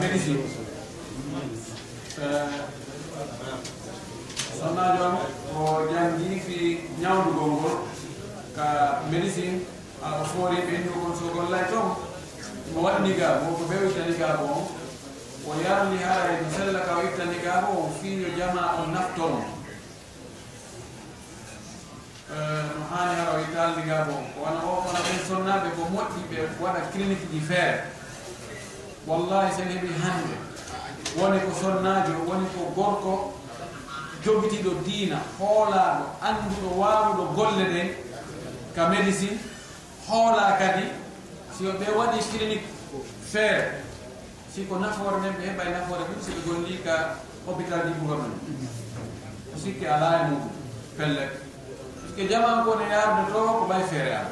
médecine sonna jom ko jangi fi ñawdugol ngol ka médecine ako foori ɓenndugol kon so gollay toon. Mo waɗni gaabo ko ɓe ittani gaabo on o yarni haray no e sella ka o ittani gaabo on fiiyo jama o naftono eh, no haani hara o ittalni gaabo on ko wona o wona ɓen sonnaɓe ko moƴƴi ɓe waɗa clinique ji feere. wallahi sen heeɓi hande woni ko sonnajo woni ko gorko jogitiɗo diina hoolaɗo anduɗo wawuɗo golle ɗen ka médecine hoola kadi si ɓe waɗi clinique feere si ko nafoore men ɓe heɓa nafoore ɗum siɓe golli ka hôpital ji gouvernement o sikki ala e muɗum pelle. Puisque jaman kone yarde to ko ɓay feere ala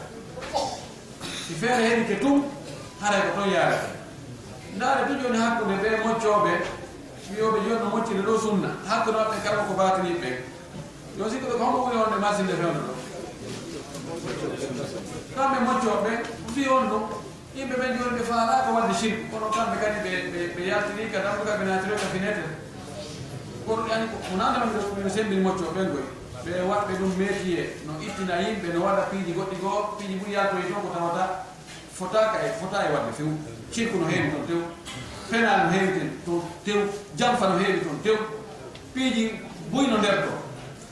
si feere heɗi ke tum haray ko toon yarete ndaare to joni hakkude ɓe moccoɓe wiyoɓe joni no moccide ɗo sunna. Hakkude maɓɓe karma ko bataniɓe yo sikku ɓe ko homo woni wonde masinde fewno ɗo. Kamɓe moccoɓe fi on ɗum yimɓe ɓen joni ɓe faala ko wadde shirk. Kono kamɓe kadi ɓe yaltini ka damɗo kaɓe natiro ka finete. Kono ani ko nandaɗo sembini moccoɓe goy ɓe waɗɓe ɗum métier no ittina yimɓe no waɗa piiji goɗɗi goo piiji ɓuuri yaltoye toon e ko tawata. fotaka e fota e wadde few cirku no heewi toon tew penal no heewi ten toon tew jamfa no heewi toon tew piiji boyno nder ɗo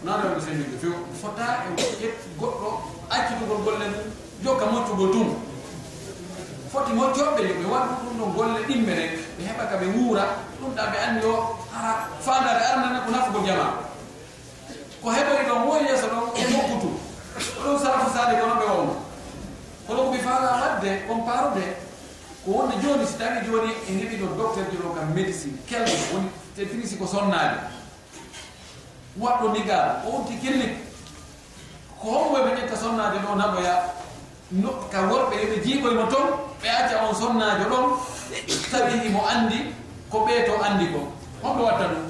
nane wonde few fota e ƴetti goɗɗo accitugol golle mum jokka moccugol tum foti moccoɓɓe yoɓe waɗu ɗum ɗo golle ɗimme rek ɓe heɓa ka ɓe wuura ɗum ɗa ɓe anndi o ara fandare arnana ko nafugo jama. Ko heɓori ɗon woni yeeso ɗon e mokkutu. Ɗum sarafu sade kono ɓe wonno kono ko mi faala wadde on paarude ko wonde joni si tawi joni e heɓi ɗo docteur ji ɗo kam médecine kelɗo woni te finisi ko sonnade waɗɗo nigal o wonti killik ko hongoye ɓe ƴetta sonnade ɗo naɓoya no ka worɓe yoɓe jiiɓoymo toon ɓe acca on sonnaajo ɗon tawi imo andi ko ɓee to anndi ko. Honɗo watta ɗum.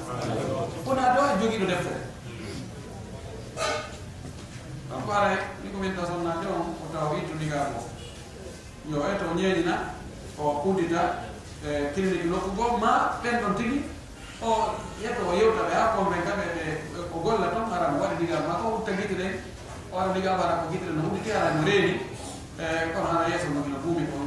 Wona do a e jogiiɗo deftere ko ara ni ko min tasonnade on o taw yittunigaa goo yo e to ñeeñina o kuddita e clinique nokku goo ma ɓen ɗon tigi o yetto o yewta ɓe ha convainca ɓe ɓe ko golla toon ara mo waɗi ndigal ma ko hutta guite ɗen o ara ndigal waɗa ko guite ɗe no huɗiti ara no reeni e kono hana yeeso nokino buumi ko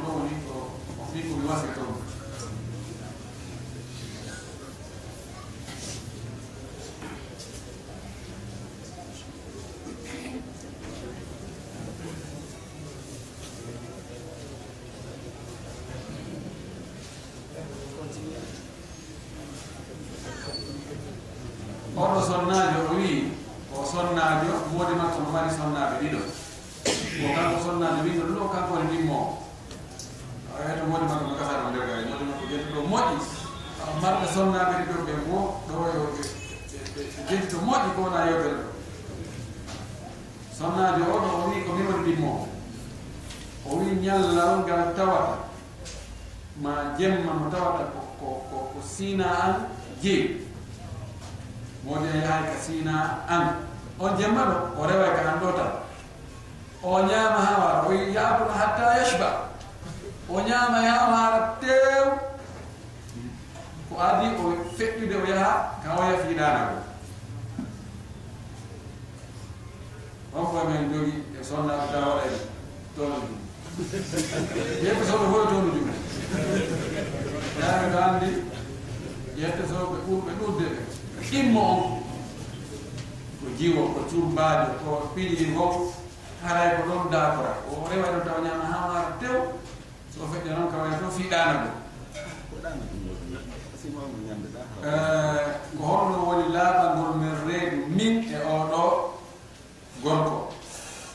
oɗo sonnajo o wi o sonnajo moodi makko no mari sonnaɓe ɗiɗo. O kanko sonnajo winɗo ɗum o kanko woni ɗimmo eto moodi makko no gasata mo nder gawe moodi makko jenti ɗo moƴƴi. Marɓe sonnaɓe ɗiɗo ɓe mo e ɗo jenti to moƴƴi ko wona yewtere ɗo. Sonnajo oɗo o wi ko min woni ɗimmo o wi ñallal ngal tawata. Ma jemma mo tawata ko sina an jeeyi modi e hay ka sina an. On jemma ɗo o rewa ka an ɗo tan. O ñaama ha wara o yakuna hatta yashba. O ñaama yama hara tew ko adi o feƴƴude o yaha ka o yafiɗanago on koye men jogi e sonnaɓe da waɗani tono jum. Yette soɓe foyo tono jum. Yaɓe ko andi yette soɓe ɓurɓe ɗudde ɓe. immo on. Ko jiwo ko curbaajo ko piɗiri ko haray ko ɗon dakora o rewa ɗo taw ñama ha mara tew. So feƴƴo noon ka way to fiɗano ɗo ko holno woni laaɓangol men reedu min e oɗo gorko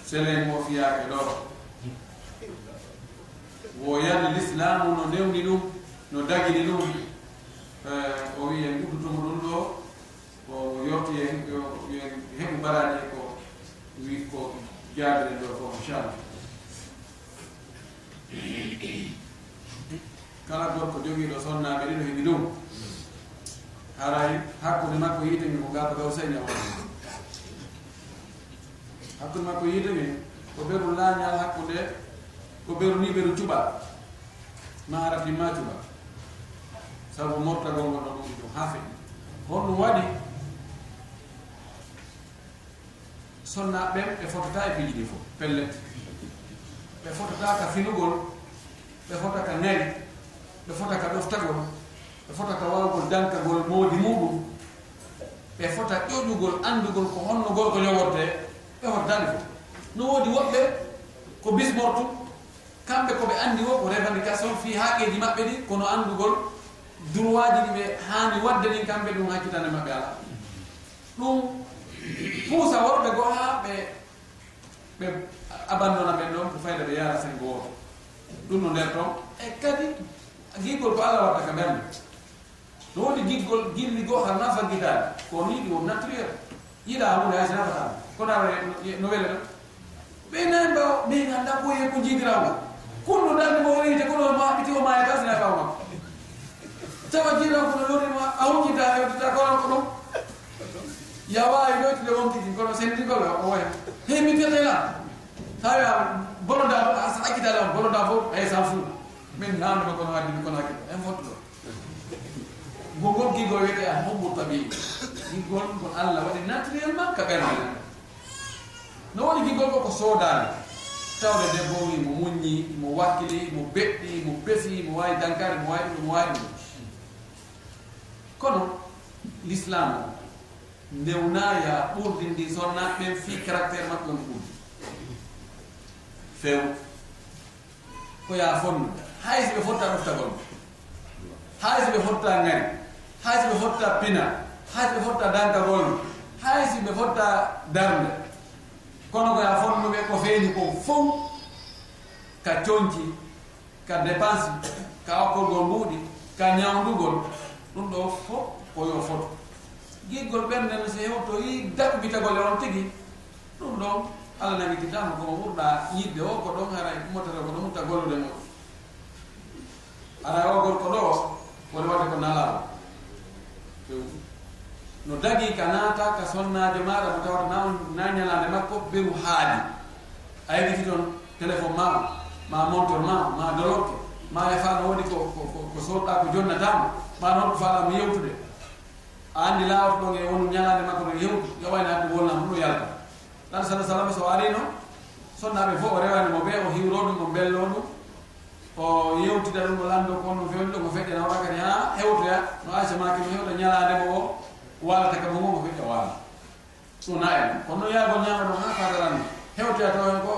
selen mo fiyaake ɗo. Woyani l'islamu no ndewni ɗum no dagini ɗum. Eh, o wiyen udutumo ɗum ɗo. ko yorti hen yen heɓu mbaɗani e ko wi ko jaabire ɗo ko inchallah. Kala gorko jogiiɗo sonnaɓe ɗiɗo heɓi ɗum. Haray hakkude makko yiitemi ko gaaba gaw sayni o hakkude makko yiitemi ko ɓeru laañal hakkude ko ɓeru ni ɓeru cuɓa. Ma haratimma cuɓa. Sabu mortagol ngoɗo ɗum ɗum ha haafe holɗum waɗi sonna ɓen ɓe fotata e piiji ɗi fof pellet ɓe fotata ka finugol ɓe fota ka neri ɓe fota ka ɗoftagol ɓe fota ka wawgol dankagol moodi muɗum ɓe fota ƴoƴugol andugol ko honnugol ko ñoworde ɓe fotataɗi fof. No woodi woɓɓe ko bismortu kamɓe koɓe andi o ko revendication fi haaqeji maɓɓe ɗi kono andugol droit ji ɗi ɓe haani wadde ɗin kamɓe ɗum hakkitande maɓɓe ala ɗum muusa worɓe goo ha ɓe ɓe abandona ɓen ɗon ko fayda ɓe yaara sen gooto ɗum no nder toon e kadi giggol ko allah watta ka ɓernde no woni giggol gilli goo har nafa gitaade ko ni ɗi won naturel. Yiɗa hunde haysi nafatama kono ara no wele ɗon. Ɓe nani mbaw mais ganda koye ko jiidirawma kunno dande mo reyte kono e ma ɓiti o maya gasina ɓaw makko tawa jiiraw kono lorima a hunjita hewtita kolan ko ɗum ya wawi ɗoytude wonkiti kono sendigol o woya he mi tetela a bonodam sa akkitalam bonodam fof ay san fou min namdema kono addimi kono akita en fottuɗo go goggigo ah, wiyete a hobbo tabii giggol kon allah waɗi naturellement ka ɓerde no woni gigol ko ko soodani tawde debbo wi mo muññi mo wakkili mo beɗɗi mo besi mo wawi dankare mo wawi ɗum mo wawi ɗum kono l'islam. o ndewnaya ɓurdindi sonna ɓen fi caractére maɓɓe on ɓurdi. Few ko ya fonnu. Hay so ɓe fotta ɗoftagol hay so ɓe fotta ngari hay so ɓe fotta pina hay so ɓe fotta dankagolno hay so ɓe fotta darde kono ko ya fonnuɓe ko feeni ko fof ka coñci ka dépense ka okkolgol mbuuɗi ka ñawdugol ɗum ɗo fof koyo foto. giggol ɓerndene so hewto yi daɓɓitagole on tigi ɗum ɗon allah nagititama komo ɓurɗa yidde o ko ɗon haray ummatata ko ɗo mutta gollude mo ara o gorko ɗo wone wadde ko nalawo no dagi ka naata ka sonnaade maɗa mo tawata na na ñalande makko beru haadi a yeɗiti toon téléphone ma o ma montor ma ma dolokke ma e fano woni ko ko soɗɗa ko jonnatama ma noon ko faɗama yewtude. andi lawto ɗon e won ñalade makko no yewdi yo wayno addu ɗum ɗo yalta tan sala sallam so ari no sonnaɓe fof o rewani mo ɓe o hiwro ɗum o bello ɗum o yewtida ɗum o lando kon no fewni ɗo ko feƴƴana waɗa kadi ha hewtoya no aca maki no hewta ñalade mo o walata ka mo mo feƴƴa wala ɗum na en kono noon yaago ñama ɗum ha kadaranno hewtoya taw ko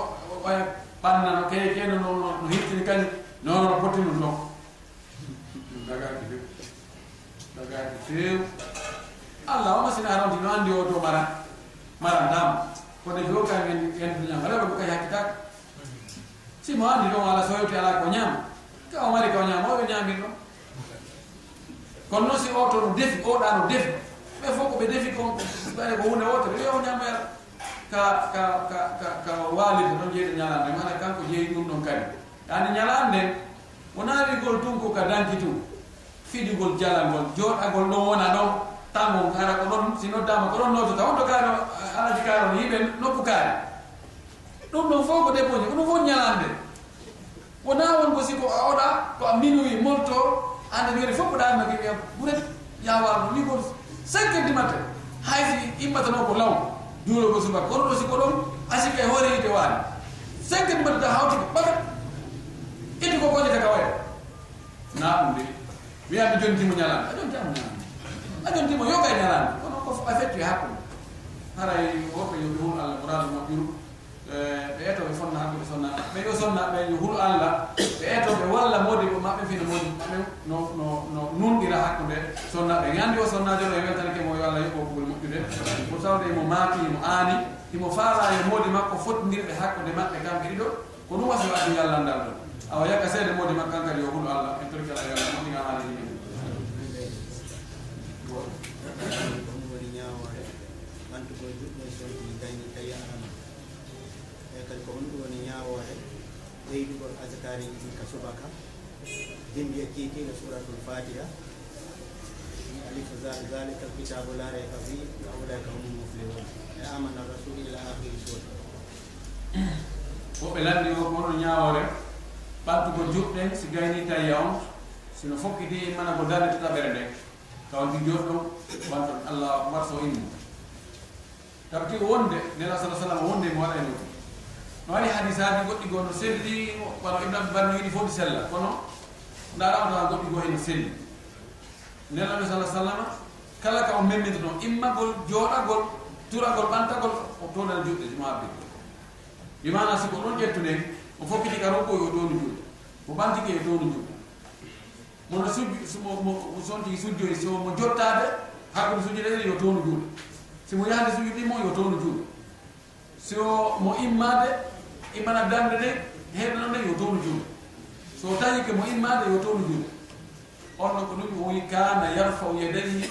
ɓaya ɓanna no kee keno no no hittini kañum noon no potti ɗum ɗon dagaki few dagaki few allah wama sina haramti no anndi o to mara mara ndama ko defi kam en duñama reɓe ko kay hakkitaka simo anndi ɗon ala so yewti ala ko ñama ka o mari ka o ñaama oɓe ñamin ɗon. Kono noon si o to no defi oɗa no defi. Ɓe fof ko ɓe defi kon ɓaɗe ko hunde wotere yo ñamoyata ka ka ka ka ka waalide noon jeyde ñalande mana kanko jeeyi ɗum ɗon kadi. Yani ñalande wona rigol tun ko ka danki tun fiɗigol jalangol joɗagol ɗon wona ɗon. tango hara ko ɗon si noddama ko ɗon noddata eh, on to kaano alaji kaano yimɓe noppu kaari. Ɗum ɗon fof ko dépoji ko ɗum fof ñalande. Wona won ko siko a oɗa ko a minuit molto ande ɗi fof ko ɗamake wiya ɓuret yawalno ni ko cinq heure du matin. Haysi immatano ko law duurogo suba kono ɗo siko ɗon asike hoore yite waani cinq heure du matin hawti ko ɓaga itti ko koƴeta ka waya na ɗum de. Wiyami jontimo ñalande. A jontiyamo ñalande. a jontimo yo kay darani kono ko affectude hakkude haray woɓɓe yoɓe hul allah mouradu maɓɓiru ɓe eto ɓe fonna ɓe sonna. Ɓe yo sonna ɓe yo hul allah. Ɓe eto ɓe walla modi ɓe maɓɓe fina modi. Maɓɓe no no no nunɗira hakkude sonnaɓe gandi o sonnajo ɗo e weltanake mo yo allah yoɓo kugol moƴƴude pour tawde imo maaki imo aani imo faala e modi makko fottindirɓe hakkude maɓɓe kamɓe ɗiɗo ko ɗum wasi waddi yallandal ɗo. Awa yakka seede modi makko kankadi yo hul allah en torkala yo allah. ko honɗum woni ñaawore ɓeydugol askariji ɗi ka subaka. Dimbiya kiikiɗo e suratul fatiha. Alifu zalika alkitabu la rayba fi wa ulaika humul muflihun e amana rasul ila akhiri sura woɓɓe lamdi o kono ñaawore ɓattugo juɓɗen si gayni tawi e on sino fokkiti mana ko darde tutaɓere nde. Tawdi joɗɗo wanton allah marso inni. Tabti wonde nela sa sallam wonde e mo waɗa e ɗum no waɗi hadisaji goɗɗi goo no selli kono ibne abdoubar no yiɗi fof ɗi sella. Kono ndaɗamtaa goɗɗi goo ene selli. Nelnaɓe sa sallam kala ka o memmintono immagol jooɗagol turagol ɓantagol o toɗana juɗɗe jumaa biggo wimana sigo ɗon ƴettude o fokkiti ka rokko yo downu juuɗe mo ɓantike e downu juuɗe mono sujmo sontigi sujjoyi so mo jottade hakkude sujjude ɗen yo townu juuɗe simo yahde sujjude ɗi yo townu juuɗe so mo immade immana darde nde heɓanande yo towno juuɗe so tawi ke mo immade yo towno juuɗe on ɗo ko ɗum o wi kana yarfau yedayhi